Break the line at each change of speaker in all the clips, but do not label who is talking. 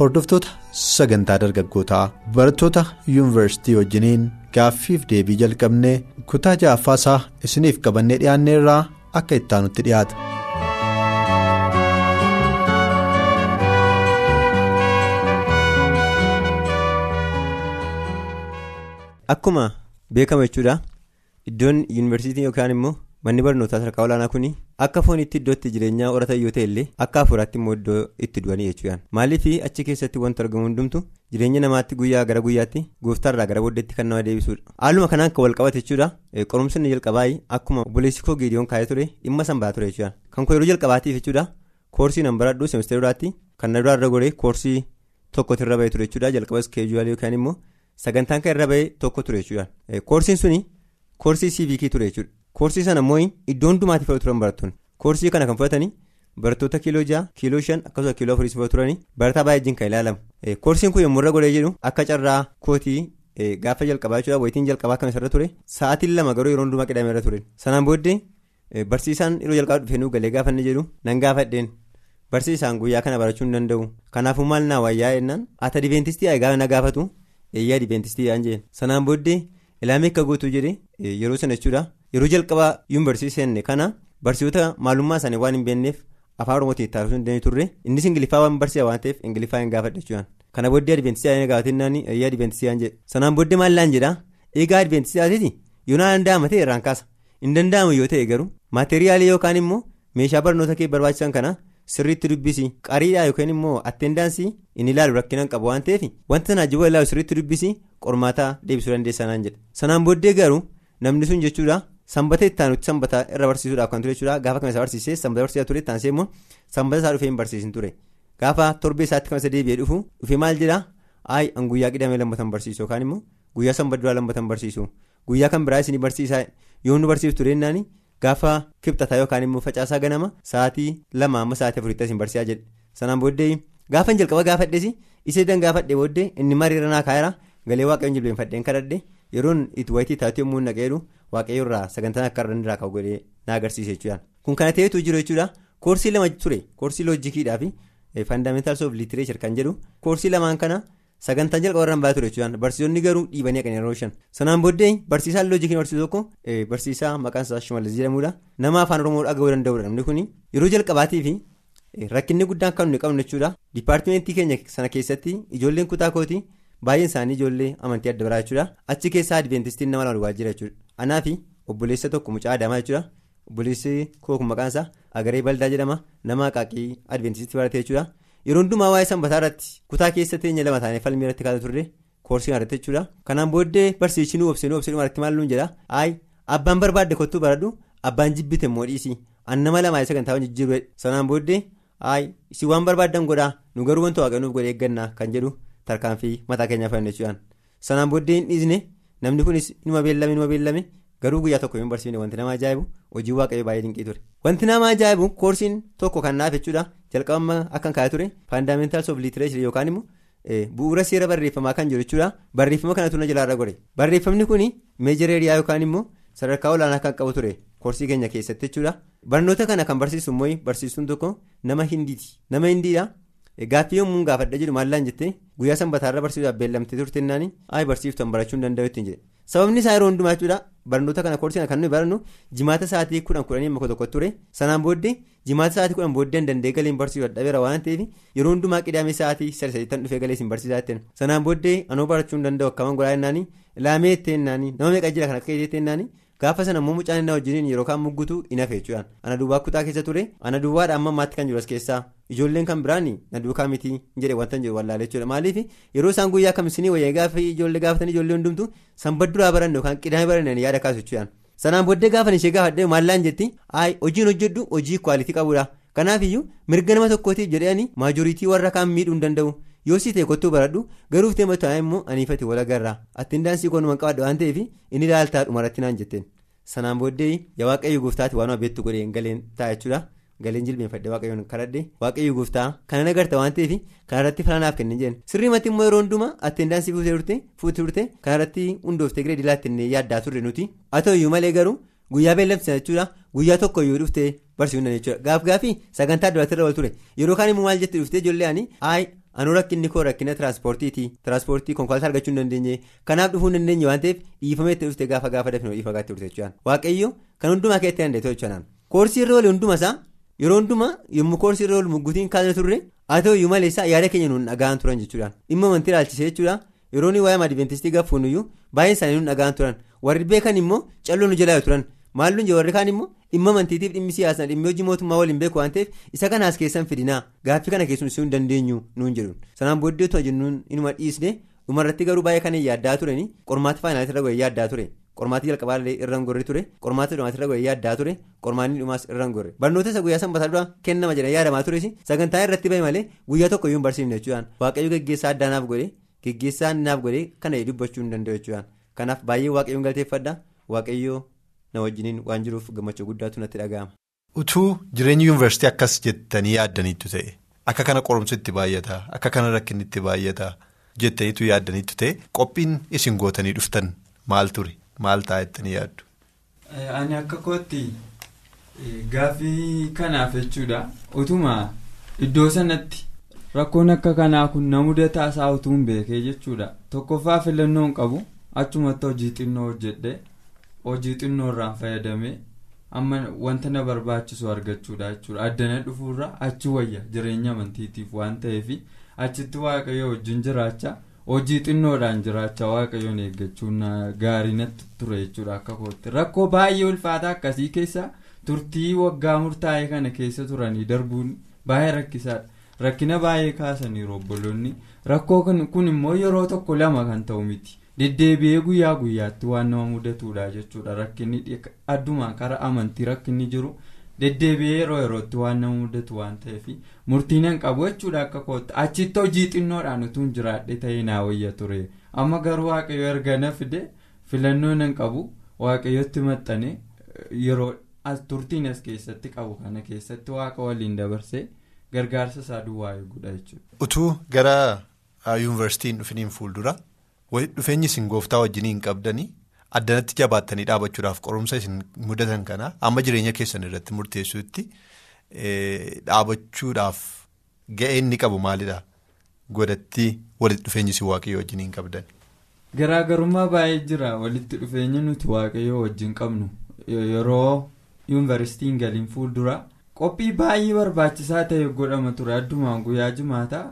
Hordoftoota sagantaa dargaggootaa barattoota yuunivarsiitii wajjiniin gaaffiif deebii jalqabnee kutaa ja'affaasaa isiniif qabannee dhiyaanneerraa akka ittaanutti dhiyaata.
akkuma beekama jechuudha iddoon yuunivarsiitii yookaan immoo manni barnootaa sadarkaa olaanaa kun akka foonitti iddootti jireenyaa horatan yoo ta'e illee akka hafuuraatti immoo iddoo itti du'anii jechuudhaan. Maaliif achi keessatti wanti argamu hundumtu jireenya namaatti guyyaa gara guyyaatti gooftaarraa gara booddeetti kan nama deebisuudha haaluma kanaan kan wal qabate jechuudha qorumsonni jalqabaa akkuma obboleessi koo geediyoon kaa'ee ture dhimma sanbaa ture jechuudha kan koo yeroo jalqabaatiif jechuudha koorsii nan baradhu seemisteeroodhaatti kan na duraarra godhee koorsii tokkotti irra bahee ture jechuudha jalqaba iskeejuwaalii yookaan immoo sagantaan kan irra bahee tokko ture jechuudha koorsiin suni koorsii siiviikii ture jechuudha. Koorsii sana immoo iddoo hundumaatti fudhatu turan barattoonni. Koorsii kana kan fudhatanii barattoota kiiloo ja'a kiiloo shan akkasumas kiiloo afurii fudhatu turanii barataa baay'ee kan ilaalamu. Koorsiin kun yommuu irra godhee jedhu akka carraa kootii gaafa jalqabaa jechuudha wayitiin jalqabaa kan isarra ture sa'aatiin lama garuu yeroo hundumaa qidamee irra ture. Sanaan booddee barsiisaan yeroo jalqabaa dhufee nuu galee gaafa inni jedhu nan gaafadheen. Barsiisaan guyyaa kana barachuu hin danda'u. Kanaafuu maal naa wayyaa jennaan ati diventistii eegaa na gaafatu eeyyaa diventistii yaan jeen. Sanaan booddee ilaamee akka gootuu jedhe yeroo sana jechuudha. Yeroo jalqabaa yuunivarsiitii seenne kana barsiisota maalummaa isaanii waan hin beekneef afaan oromootiin hin dandeenye turre. Innis ingiliffaa waan barsiisa waan ta'eef ingiliffaa hin gaafadha jechuudha kana booddee adventistii aanii gaafatinaan ayyaa adventistii jedhe. Sanaan booddee maallaan jedhaa? Eegaa adventistii aatiiti yoo na danda'ama ta'e irraan kaasa. Hin danda'amu yoo ta'e garuu maateriyaalii yookaan immoo meeshaa barnoota kee barbaachisan kana sirriitti dubbisi. Qariidhaa yookaan immoo attendaansii inni ilaalu rakkinaan qabu waan ta'eef wanta sana ajjiboo ilaalu sirriitti dubbisi qormaataa deebisuu dandeessaa naan jedhe. Sanaan booddee garuu namni sun jechuudha. Sanbata itti aanutti sanbata irra barsiisuudhaaf kan ture jechuudha. Gaafa kana isa barsiisee sanbata barsiisaa ture itti aansee immoo sanbata isaa dhufee hin barsiisin ture. Gaafa torbee isaatti kan isa deebi'ee dhufu dhufee maal jedhaa ayi an guyyaa qidamee lammatan barsiisu yookaan immoo guyyaa sanbata duraa lammatan barsiisu. Guyyaa kan biraa isin barsiisaa yoo nu barsiisu ture innaan gaafa kibxataa yookaan immoo facaasaa ganama sa'aatii lama amma sa'aatii afuritti isin barsiisaa jedhe. Sanaan booddee gaafa jalqaba gaafadheesi isee dan gaafadhee booddee inni mariirra naa kaa'eera. Galee waaqayyoon jilbeenfadheen kadhadhe yeroon itti wayitii taatee yommuu naqeeru waaqayyo irraa sagantaan akka irra irraa ka'u godhee na agarsiise jechuudha kun kana ta'eetu jiru jechuudha koorsii lama ture. Koorsii loojikiidhaa fi faandamentaals of litireechar kan jedhu koorsii lamaan kana sagantaan jalqaba irraan ba'a ture jechuudha barsiisonni garuu dhiibanii haqanii yeroo shan. Sanaan booddee barsiisaan loojikii barsiisu tokko barsiisaa maqaan isaa shimallis jedhamudha nama afaan oromoo dhaga'uu danda'udha namni kun yeroo jalqabaatii fi rakkinni guddaan kan nuyi qabnu jechuudha dipaartimentii keenya sana keessatti ijoolleen kutaa kootii. baay'een isaanii ijoollee amantii adda biraa jechuudha achi keessaa adventistiin nama lama waajjira jechuudha anaa fi obboleessa tokko mucaa adamaa jechuudha. Obboleessi kooku maqaan isaa agaree baldaa jedhama. Nama qaaqii adventistii barate jechuudha. Yeroo hundumaa waa'ee sanbataa irratti kutaa keessa teenya lama taanee falmii irratti kaasa turre koorsii irratti jechuudha. Kanaan booddee barsiisni obseenuu obseenuu irratti maal nuun jedha? Ayi abbaan barbaadde kottuu baradhu abbaan jibbite immoo dhiisi an nama lamaa sagantaa jijjiiruu sanaan booddee ayi si waan barbaaddan godhaa. Nu garuu wanta waaqayyoon godhee eeggannaa kan jedhu. tarkaanfii mataa keenyaa fannoo jechuudhaan. Sanaan booddee hin dhiisne namni kunis inuma beellame inuma beellame garuu guyyaa tokko hin barsiifne wanti nama ajaa'ibu? Hojii waaqayyo baay'ee dinqii ture. Wanti nama ajaa'ibu koorsiin tokko kan naaf jechuudha. Jalqabama akkan kaa'ee ture. Faandamentaals of litireechar yookaan immoo bu'uura seera barreeffamaa kan jiru jechuudha. Barreeffama kanatu na jalaarra godhe barreeffamni kun meejara eriyaa yookaan immoo sadarkaa olaanaa kan qabu ture koorsii keenya keessatti jechuudha. Barnoota kana kan barsiisu immoo barsiistuun tokko nama hindiiti. Nama hindiidha. Gaaffii yommuu gaafadha jedhu maallaan jettee? Guyyaa sanbataarra barsiisuudhaaf beellamtee turte naani ayi barsiiftan barachuu hin danda'u ittiin jedhe. Sababni isaa yeroo hundumaa jechuudha barnoota kana koorsii kan nuyi barannu jimaata sa'aatii kudhan kudhanii amma tokko ture. Sanaan booddee jimaata sa'aatii kudhan booddeen danda'ee galee hin barsiisu dadhabeera waan ta'eef yeroo hundumaa qidaamee sa'aatii sadii sadiittan dhufee galee hin barsiisaa jetteen sanaan booddee anoo barachuu hin danda'u akkaman godhaa jennaani ilaamee jetteen naani nama meeqa jira kan akka gaafa sana immoo mucaan inni wajjiniin yeroo kaan muggutu hin hafe jechuudhaan ana duwwaa kutaa keessa ture ana duwwaadha amma ammaatti kan jiru as keessaa. Ijoolleen kan biraan na duukaa miti jedhe wanta jiru wallaalee jechuudha. Maaliif? Yeroo isaan guyyaa kamisinii wayyaa gaafa ijoollee gaafatan ijoollee hundumtu sanbata duraa baranne yookaan qidaamee baranne yaada kaasu jechuudhaan. Sanaan booddee gaafa ishee gaafadhee maallaan jetti? Hojiin hojjedhu hojii kwaalitii qabudha kanaafiyyuu mirga nama tokkootiif jedhanii maajoriitii warra kaan miidhuu hin danda'u yoo si ta'e kottuu baradhu garuu ta'e mataa immoo aniifate wal agarraa. Attendaansii koonuma qabadha waan ta'eef inni ilaaltaa dhumarratti naan jetteen. Sanaan booddee yaa waaqayyo gooftaati waan beektu godhee galeen ta'a jechuudha. galeen jilbeenfadhe waaqayyoon kadhadhe. Waaqayyo gooftaa kana nagarta waan ta'eef kanarratti filanaaf kennee jeen sirriimatti immoo yeroo hundumaa fuutee turte fuutee turte kanarratti hundooftee giree dilaatti yaaddaa turre nuti. Haa ta'uyyuu malee garuu guyyaa beellamsisan jechuudha. Guyyaa tokkoyyuu dhuftee barsiisuun jechuudha. Gaaf gaafii sagantaa duraatti wal ture. Yeroo kaan immoo maal jette dhuftee ijoollee ani anuu rakkinni koo rakkina tiraanspoortiiti tiraanspoortii konkolaataa argachuu hin dandeenye. Kanaaf dhufuu hin dandeenye waan ta'eef dhiifamee itti dhuftee gaafa gaafa dafnoo dhiifagaatti turte jechuudha waaqayyo kan hundumaa keessatti dandeetoo jechuudha koorsii irra walii hundumasaa yeroo hundumaa yommuu koorsii irra oolu mugguutiin kaasne turre haa ta'uyyuu maleessaa yaada keenya nuun dhagaan turan jechuudha dhimma amantii ilaalchisee jechuudha yeroo inni waa'ee maadiveentistii gaafuunuyyuu baay'een isaanii nuun dhagaan turan. Warri beekan immoo calloo nu jalaa turan. Maalluun warri kaan immoo dhimma amantiitiif dhimmi siyaasaa dhimmi hojii mootummaa waliin beeku waan ta'eef isa kanaas keessan fidinaa. Gaaffii kana keessumsuu hin dandeenyu nuun jedhuun. Sanaan booddeetu jennuun inuma dhiisne dhumarratti garuu baay'ee kan yaaddaa turani qormaata faayinaalitti irra yaaddaa ture. qormaatii jalqabaallee irraan gorri ture. Qormaata dhumaatti irra goyee yaaddaa ture. Qormaanni dhumaas irraan gorre. Barnoota isa guyyaa sanbataa dura kennama jedhanii yaadamaa tures sagantaa irratti bahe malee guyyaa tokko iyyuu hin barsiifne jechuudhaan waaqayyo geggeessaa addaa naaf godhe geggeessaa naaf godhe kana dubbachuu hin danda'u jechuudhaan kanaaf baay'ee waaqayyoon galateeffadha waaqayyoo na wajjiniin waan jiruuf gammachuu guddaatu natti dhaga'ama.
utuu jireenya yuunivarsiitii akkas jettanii yaaddaniitu ta'e akka kana qorumsi itti baay'ata akka kana rakkinni itti baay'ata jettaniitu yaaddaniitu ta'e qophiin isin gootanii dhuftan maal ture. maal ta'a jettanii yaaddu.
ani akka kootti gaaffii kanaaf jechuudha utuma iddoo sanatti rakkoon akka kanaa kun na mudataa isaa utuu hin beekee jechuudha tokkoffaa filannoo hin qabu achumatti hojii xinnoo hojjedhe hojii xinnoo irraan fayyadamee amma wanta na barbaachisu argachuudha jechuudha. Addana dhufuurra achi wayya jireenya amantiitiif waan ta'eef achitti waaqayyo wajjin jiraachaa. hojii xinnoodhaan jiraachaa waaqayyoon eeggachuun gaarii natti ture jechuudha akka kootti. Rakkoo baay'ee ulfaataa akkasii keessa turtii waggaa murtaa'ee kana keessa turanii darbuun baay'ee rakkisaadha. Rakkina baay'ee kaasaniiru obboloonni rakkoo kun immoo yeroo tokko lama kan ta'u miti deddeebi'ee guyyaa guyyaatti waan nama mudatudha jechuudha rakkinni addumaa karaa amantii rakkinni jiru. deddeebi'ee yeroo yerootti waan nama mudatu waan ta'eef murtiin hin qabu jechuudha akka kootti achitti hojii xinnoodhaan utuu hin jiraadhe ta'ee naa wayya ture amma garuu waaqayyo erga na fide filannoo hin qabu waaqayyotti maxxane yeroo turtiin as keessatti qabu kana keessatti waaqa waliin dabarsee gargaarsa isaa duwwaa eeguudha jechuudha.
utuu gara yuunivarsiitiin dhufiniin fuuldura dhufeenyi isin gooftaa wajjin hin qabdanii. addanatti jabaattanii dhaabachuudhaaf qorumsa isin mudatan kana amma jireenya keessan irratti murteessuutti dhaabachuudhaaf ga'ee inni qabu maalidha godhatti walitti dhufeenyi isin waaqayyoo wajjin hin qabdan.
garaagarummaa baay'ee jira walitti dhufeenyi nuti waaqayyoo wajjin qabnu yeroo yuunivarsiitiin galiin fuuldura qophii baay'ee barbaachisaa ta'e godhama ture addumaan guyyaa jimaata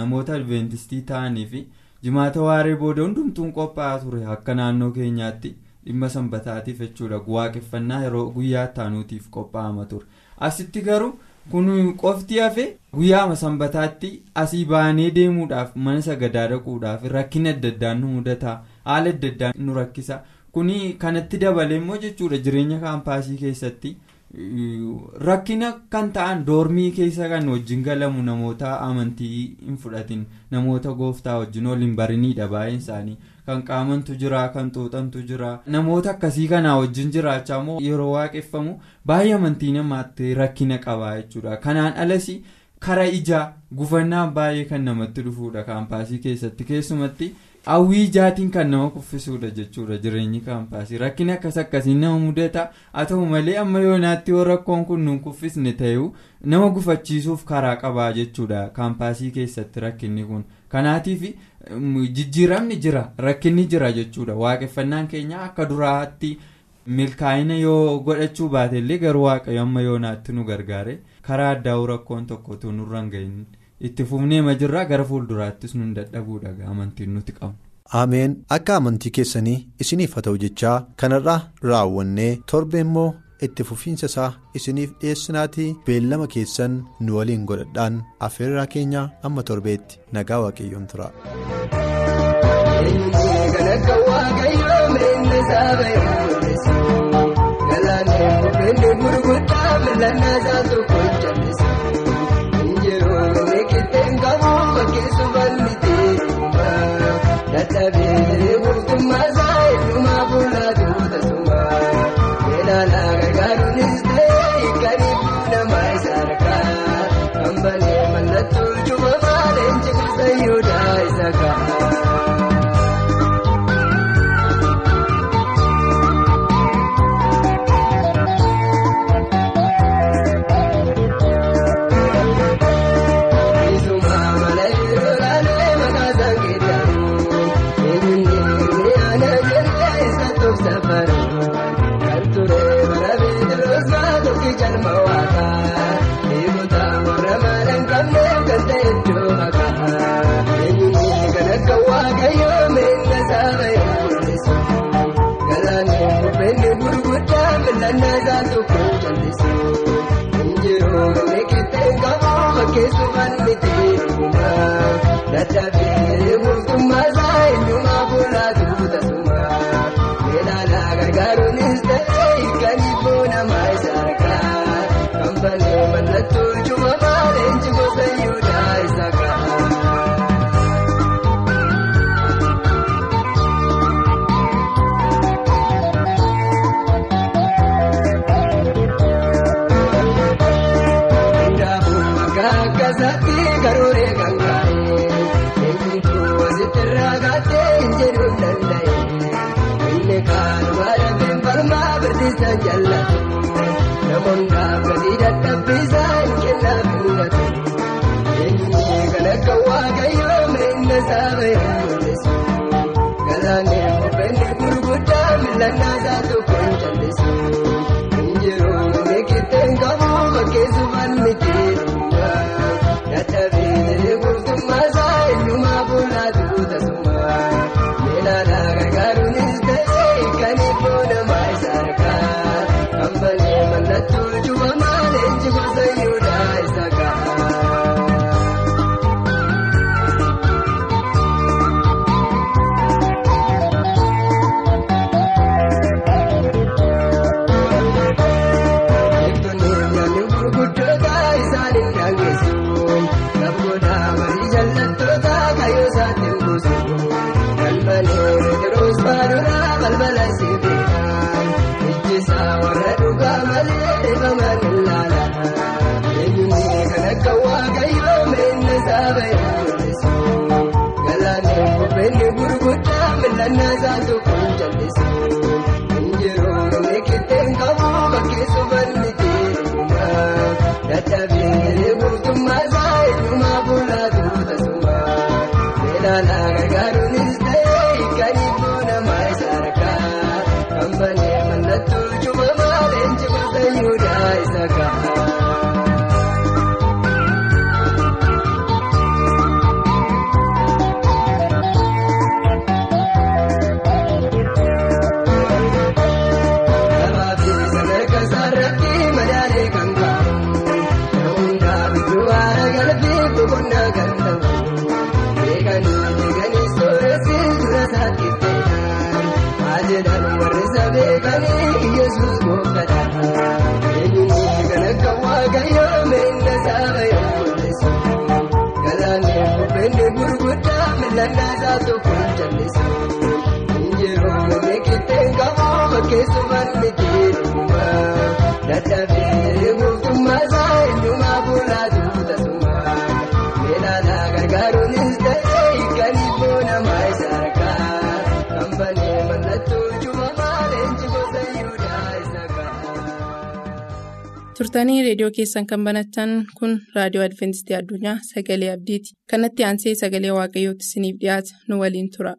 namoota adventistii ta'anii fi. Jimaata waaree booda hundumtuun qophaa'aa ture. Akka naannoo keenyaatti dhimma sanbataatiif jechuudha. Waaqeffannaa yeroo guyyaa taanuutiif qophaa'ama ture. Asitti garuu kun qofti hafe guyyaama sanbataatti asii baanee deemuudhaaf mana sagadaa dhaquudhaaf rakkina adda addaan nu mudata haala adda addaan nu rakkisa. Kuni kanatti dabalee immoo jechuudha jireenya kaampaasii keessatti. Rakkina kan ta'an doormii keessa kan wajjin galamu namoota amantii hin fudhatin. Namoota gooftaa wajjin waliin bariniidha baay'een isaanii. Kan qaamantu jira kan xuuxantu jira. Namoota akkasii kanaa wajjin jiraachaa immoo yeroo waaqeffamu baay'ee amantii namaatti rakkina qabaa jechuudha. Kanaan alas kara ijaa gufannaan baay'ee kan namatti dhufuudha. Kaampaasii keessatti keessumatti. Hawwii ijaatiin kan nama kuffisuudha jechuudha jireenyi kaampaasii rakkina akkas akkasiin nama mudata haa ta'u malee amma yoonaatti yoo rakkoon kun nuun kuffisne ta'uu nama gufachiisuuf karaa qabaa jechuudha kaampaasii keessatti rakkinni kun. Kanaatiif jijjiiramni jira rakkinni jira jechuudha. Waaqeffannaan keenya akka duraatti milkaa'ina yoo godhachuu baatellee garuu waaqayyo amma yoonaatti nu gargaare karaa addaa'uu rakkoon tokkotu nurra hin. itti fufnee majirraa gara fuulduraattis nun dadhabuudha amantiin nuti qabu.
Ameen akka amantii keessanii isiniif haa ta'u jechaa kanarraa raawwannee torba immoo itti fufiinsa isaa isiniif dhiyeessinaatii beellama keessan nu waliin godhadhaan affeerraa keenya amma torbeetti nagaa waaqayyoon tura.
Turtanii reediyoo keessan kan banatan kun raadiyoo adventistii addunyaa sagalee abdiiti kanatti aansee sagalee waaqayyootti isiniif dhiyaata nu waliin tura.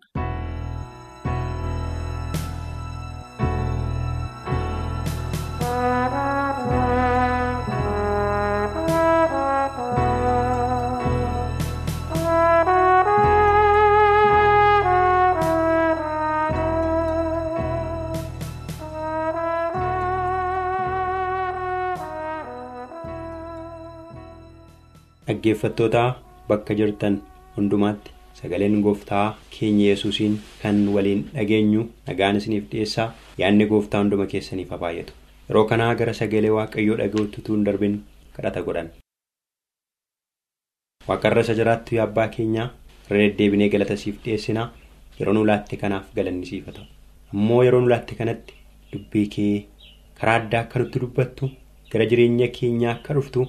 Dhaggeeffattoota bakka jirtan hundumaatti sagaleen gooftaa keenya yesuusiin kan waliin dhageenyu nagaan isiniif dhiyeessaa yaadni gooftaa hunduma keessaniif haa baay'atu yeroo kanaa gara sagalee waaqayyoo dhaga'utti utuu hin darbin kadhata godhan. Waaqarra isa jiraattu yaa abbaa keenyaa irra deddeebinee galata siif dhiyeessinaa yeroo nu laatte kanaaf galanni siif haa ta'u ammoo yeroo nu laatte kanatti dubbii kee karaa addaa akka nutti dubbattu gara jireenya keenyaa akka dhuftu.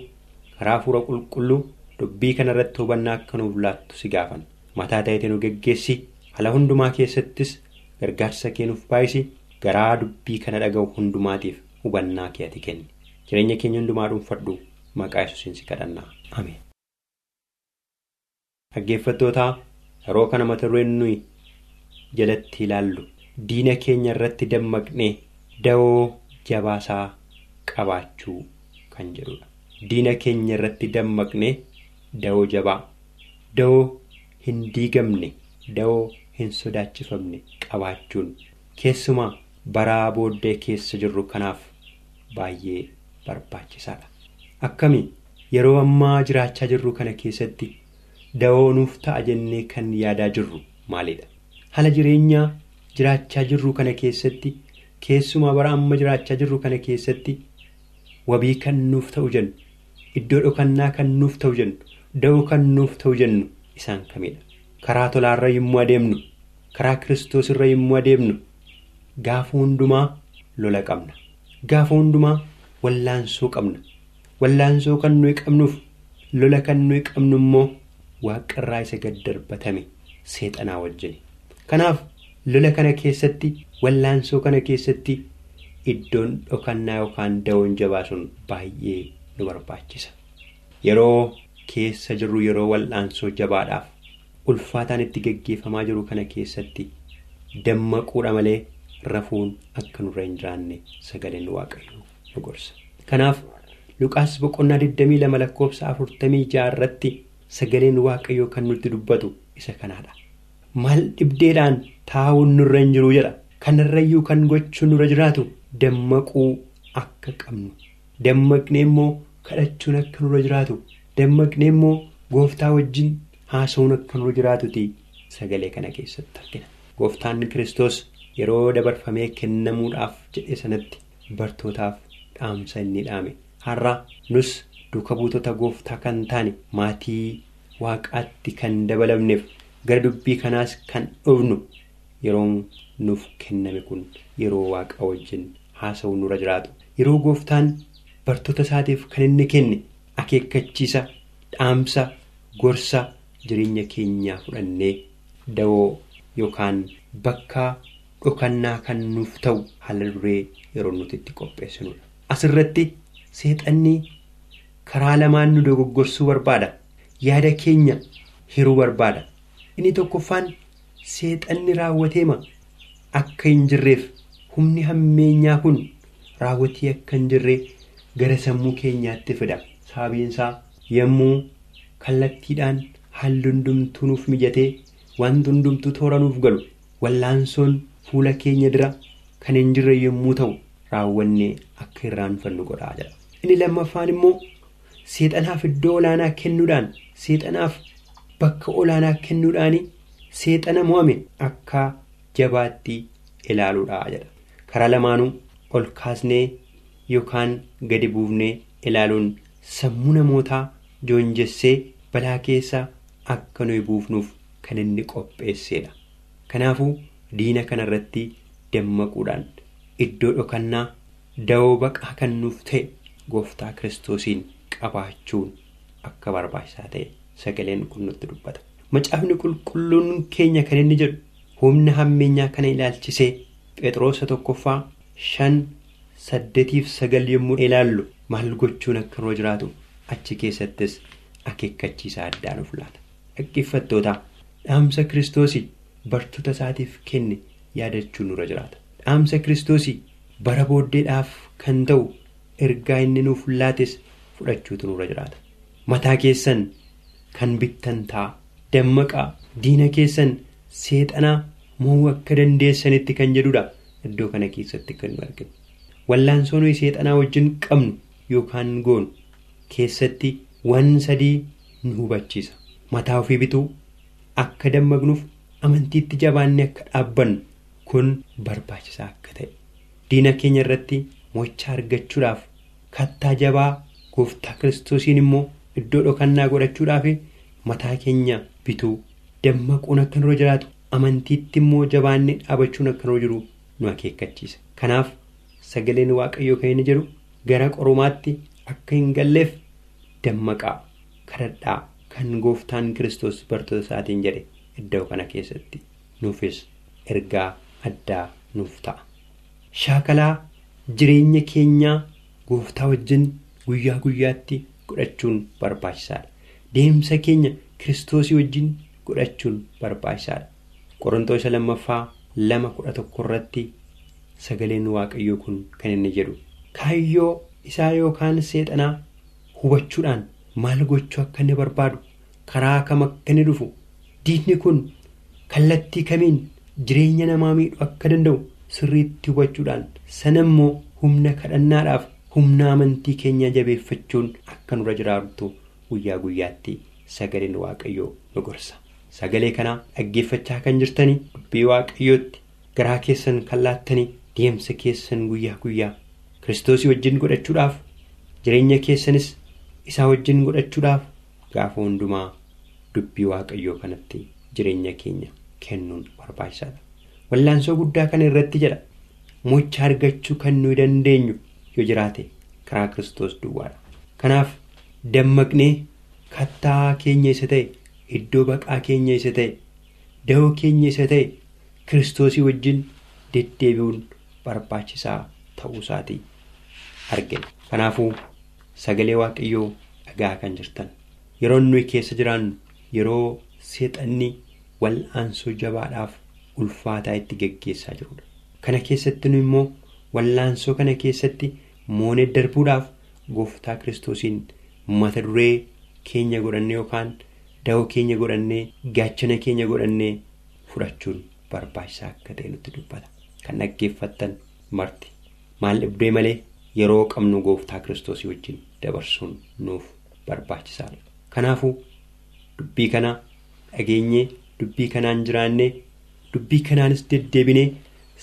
karaa hafuura qulqulluu dubbii kana irratti hubannaa akka nuuf laattu si gaafan. Mataa ta'eetii nu geggeessi haala hundumaa keessattis gargaarsa kee nuuf baay'isi garaa dubbii kana dhaga'u hundumaatiif hubannaa kee ati kenni. Jireenya keenya hundumaa dhuunfadhu. Maqaa yesuusiin si kadhannaa. Ameen. dhaggeeffattootaa yeroo kana mata dureen nuyi jalatti ilaallu. Diina keenya irratti dammaqnee dawoo jabaasaa qabaachuu kan jedhudha. Diina keenya irratti dammaqnee da'oo jabaa da'oo hin diigamne da'oo hin sodaachifamne qabaachuun keessumaa baraa booddee keessa jirru kanaaf baay'ee barbaachisaadha. Akkami yeroo ammaa jiraachaa jirru kana keessatti da'oo nuuf ta'a jennee kan yaadaa jirru maalidha? Haala jireenyaa jiraachaa jirru kana keessatti keessumaa bara amma jiraachaa jirru kana keessatti wabii kan nuuf ta'u jennu iddoo dhokannaa kan nuuf ta'u jennu da'oo kan nuuf ta'u jennu isaan kamidha? Karaa tolaarra yommuu adeemnu karaa kiristoos irra yommuu adeemnu gaafa hundumaa lola qabna. Gaafa hundumaa wallaansoo qabna. Wallaansoo kan nuyi qabnuuf lola kan nuyi qabnu immoo waaqarraa isa gad darbatame seexanaa wajjin. Kanaaf lola kana keessatti wallaansoo kana keessatti iddoon dhokannaa yookaan da'oon jabaa sun baay'ee nu barbaachisa. Yeroo keessa jirru yeroo wallaansoo jabaadhaaf ulfaataan itti geggeeffamaa jiru kana keessatti dammaquudha malee rafuun akka nurra hin jiraanne sagaleen waaqayyoo nu gorsa. Kanaaf Luqaas boqonnaa 22 lakkoofsa 46 irratti sagaleen waaqayyoo kan nutti dubbatu isa kanaadha. Maal dhibdeedhaan taa'uun nurra hin jiru jedha. Kanarrayyuu kan gochuun nurra jiraatu dammaquu akka qabnu. Dammaqnee immoo kadhachuun akka nurra jiraatu. Dammaqnee immoo gooftaa wajjin haasa'uun akka nurra jiraatuti sagalee kana keessatti argina. Gooftaan Kiristoos yeroo dabarfamee kennamuudhaaf jedhe sanatti bartootaaf dhaamsa inni dhaame. Har'a nus duuka buutota gooftaa kan taane maatii waaqaatti kan dabalamneef gara dubbii kanaas kan dhufnu yeroon nuuf kenname kun yeroo waaqa wajjin haasa'u nurra jiraatu. Yeroo gooftaan bartoota isaatiif kan inni kenne akeekkachiisa dhaamsa gorsa jireenya keenyaa fudhannee da'oo yookaan bakka dhokannaa kan nuuf ta'u haala duree yeroo nuti itti qopheessinudha. Asirratti seexanni karaa lamaan nu dogoggorsuu barbaada. Yaada keenya hiruu barbaada. Inni tokkoffaan seexanni raawwateema akka hin jirreef humni hammeenyaa kun raawwatee akka hin jirree gara sammuu keenyaatti fida. Sababiin isaa yommuu kallattiidhaan haalli hundumtuu nuuf mijatee wanti hundumtuu toora nuuf galu wallaansoon fuula keenya dura kan hin jirre yommuu ta'u raawwannee akka irraanfannu godhaa jira. Inni lammaffaan immoo seexanaaf iddoo olaanaa kennuudhaan seexanaaf bakka olaanaa kennuudhaan seexana mo'ame akka jabaatti ilaaluudha jedha. Karaa lamaanuu ol kaasnee yookaan gadi buufnee ilaaluun sammuu namootaa joonjessee balaa keessa akka nuyi buufnuuf kan inni qopheessedha. Kanaafuu diina kanarratti dammaquudhaan iddoo dhokannaa da'oo baqaa kan nuuf ta'e gooftaa kiristoosiin qabaachuun akka barbaachisaa ta'e sagaleen kun nutti dubbata. Macaafni qulqulluun keenya kan inni jedhu humna hammeenyaa kana ilaalchisee phexrosa tokkoffaa shan saddeetiif sagal yommuu ilaallu maal gochuun akka nurra jiraatu achi keessattis akeekkachiisa addaa nuuf laata. Dhaggeeffattoota dhaamsa kiristoosii bartoota isaatiif kenne yaadachuun nurra jiraata. Dhaamsa kiristoosii bara booddeedhaaf kan ta'u ergaa inni nuuf laates fudhachuutu nurra jiraata. Mataa keessan kan bittan ta'a. Dammaqaa diina keessan seexanaa mo'uu akka dandeessanitti kan jedhudha iddoo kana keessatti kan nu arginu. Wallaansoo nuyi seexanaa wajjin qabnu yookaan goonu keessatti waan sadii nu hubachiisa. Mataa ofii bituu akka dammaqnuuf amantiitti jabaannee akka dhaabbannu kun barbaachisaa akka ta'e. Diina keenya irratti mo'ichaa argachuudhaaf kattaa jabaa gooftaa kiristoosiin immoo iddoo dhokannaa godhachuudhaaf mataa keenya bituu dammaquun akka nurra jiraatu amantiitti immoo jabaannee dhaabachuun akka nurra jiru nu akeekkachiisa. Kanaaf sagaleen waaqayyoo kan inni jedhu gara qorumaatti akka hin galleef dammaqaa kadhadhaa kan gooftaan kiristoos bartoota isaatiin jedhe iddoo kana keessatti nuufis ergaa addaa nuuf ta'a. Shaakalaa jireenya keenyaa gooftaa wajjin guyyaa guyyaatti godhachuun barbaachisaadha. Deemsa keenya kiristoosii wajjin godhachuun barbaachisaadha. Qorontoos lammaffaa lama kudha tokko irratti sagaleen waaqayyoo kun kan inni jedhu kaayyoo isaa yookaan seexanaa hubachuudhaan maal gochuu akka inni barbaadu karaa kam akka inni dhufu diinni kun kallattii kamiin jireenya namaa miidhuu akka danda'u sirriitti hubachuudhaan sana immoo humna kadhannaadhaaf humna amantii keenya jabeeffachuun akka nurra jiraatu guyyaa guyyaatti sagaleen waaqayyoo nu gorsa. Sagalee kanaa dhaggeeffachaa kan jirtanii dubbii waaqayyootti garaa keessan kan laattanii deemsa keessan guyyaa guyyaa kiristoosii wajjin godhachuudhaaf jireenya keessanis isaa wajjin godhachuudhaaf gaafa hundumaa dubbii waaqayyoo kanatti jireenya keenya kennuun barbaachisaadha. Wallaansoo guddaa kana irratti jedha mocha argachuu kan nuyi dandeenyu yoo jiraate karaa kiristoos duwwaadha. Kanaaf dammaqnee kattaa keenya isa ta'e. Iddoo baqaa keenya isa ta'e da'oo keenya isa ta'e kiristoosii wajjin deddeebi'uun barbaachisaa ta'uu isaatii argina. Kanaafuu sagalee waaqayyoo dhagaa kan jirtan yeroo nuyi keessa jiraannu yeroo seexanni wal'aansoo jabaadhaaf ulfaataa itti geggeessaa jirudha. Kana keessatti nu immoo wal'aansoo kana keessatti moonee darbuudhaaf gooftaa kiristoosiin mata duree keenya godhannee yookaan. Da'oo keenya godhannee gaachana keenya godhannee fudhachuun barbaachisaa akka ta'e nutti dubbata. Kan dhaggeeffattan marti maal dhibdee malee yeroo qabnu gooftaa kiristoosii wajjin dabarsuun nuuf barbaachisaadha. Kanaafuu dubbii kana dhageenyee dubbii kanaan jiraannee dubbii kanaanis deddeebinee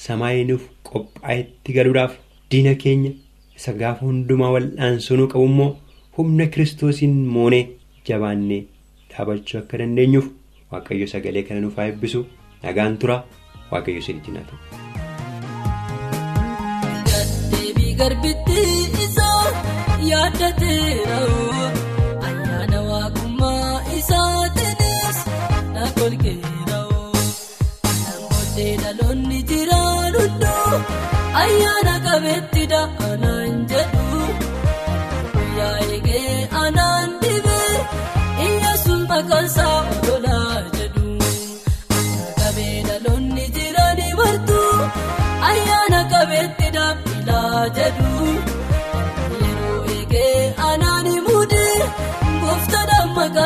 samaayii nuuf qophaa'etti galuudhaaf diina keenya isa gaafa hundumaa wal'aansoo nu qabu immoo humna kiristoosiin moonee jabaannee. dhaabachuu akka dandeenyuuf waaqayyo sagalee kana nuuf haa eebbisu nagaan tura waaqayyo isin wajjin
garbitti isaa yaaddateera ayyaana waaqummaa isaatiinis na golgeera namoonni dhaloonni jiraan hunduu ayyaana qabeetti da'anaan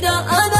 qabeetti da'anaan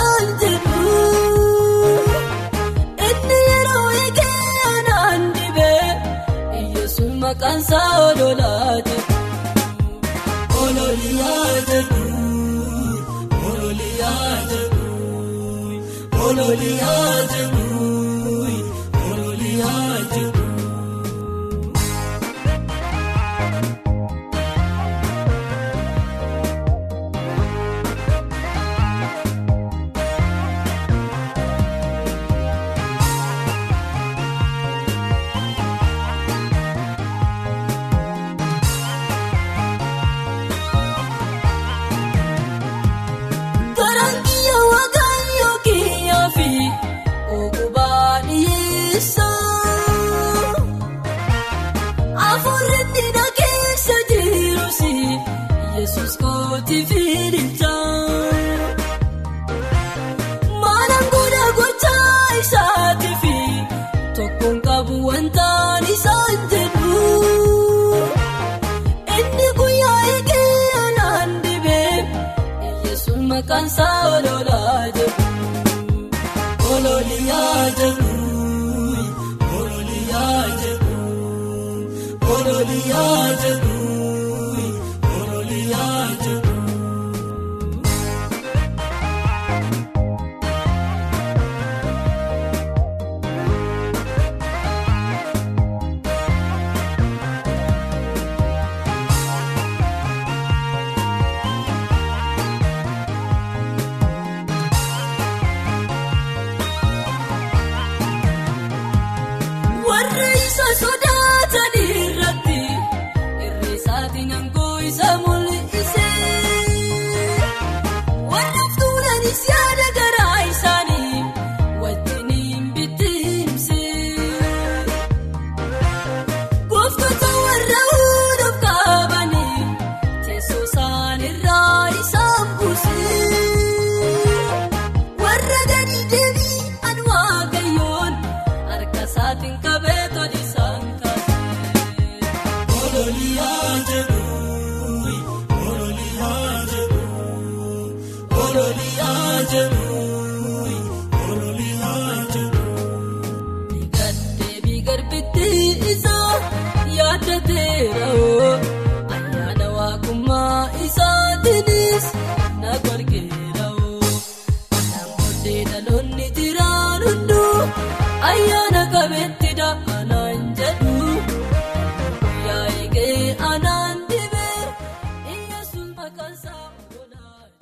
jedhu ololiyaa jedhu.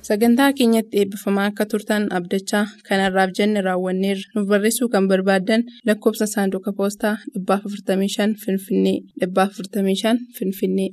Sagantaa keenyatti eebbifamaa akka turtan abdachaa kanarraaf jenne raawwanneerra nuuf barreessuu kan barbaaddan lakkoofsa saanduqa poostaa 455 Finfinnee 455 Finfinnee.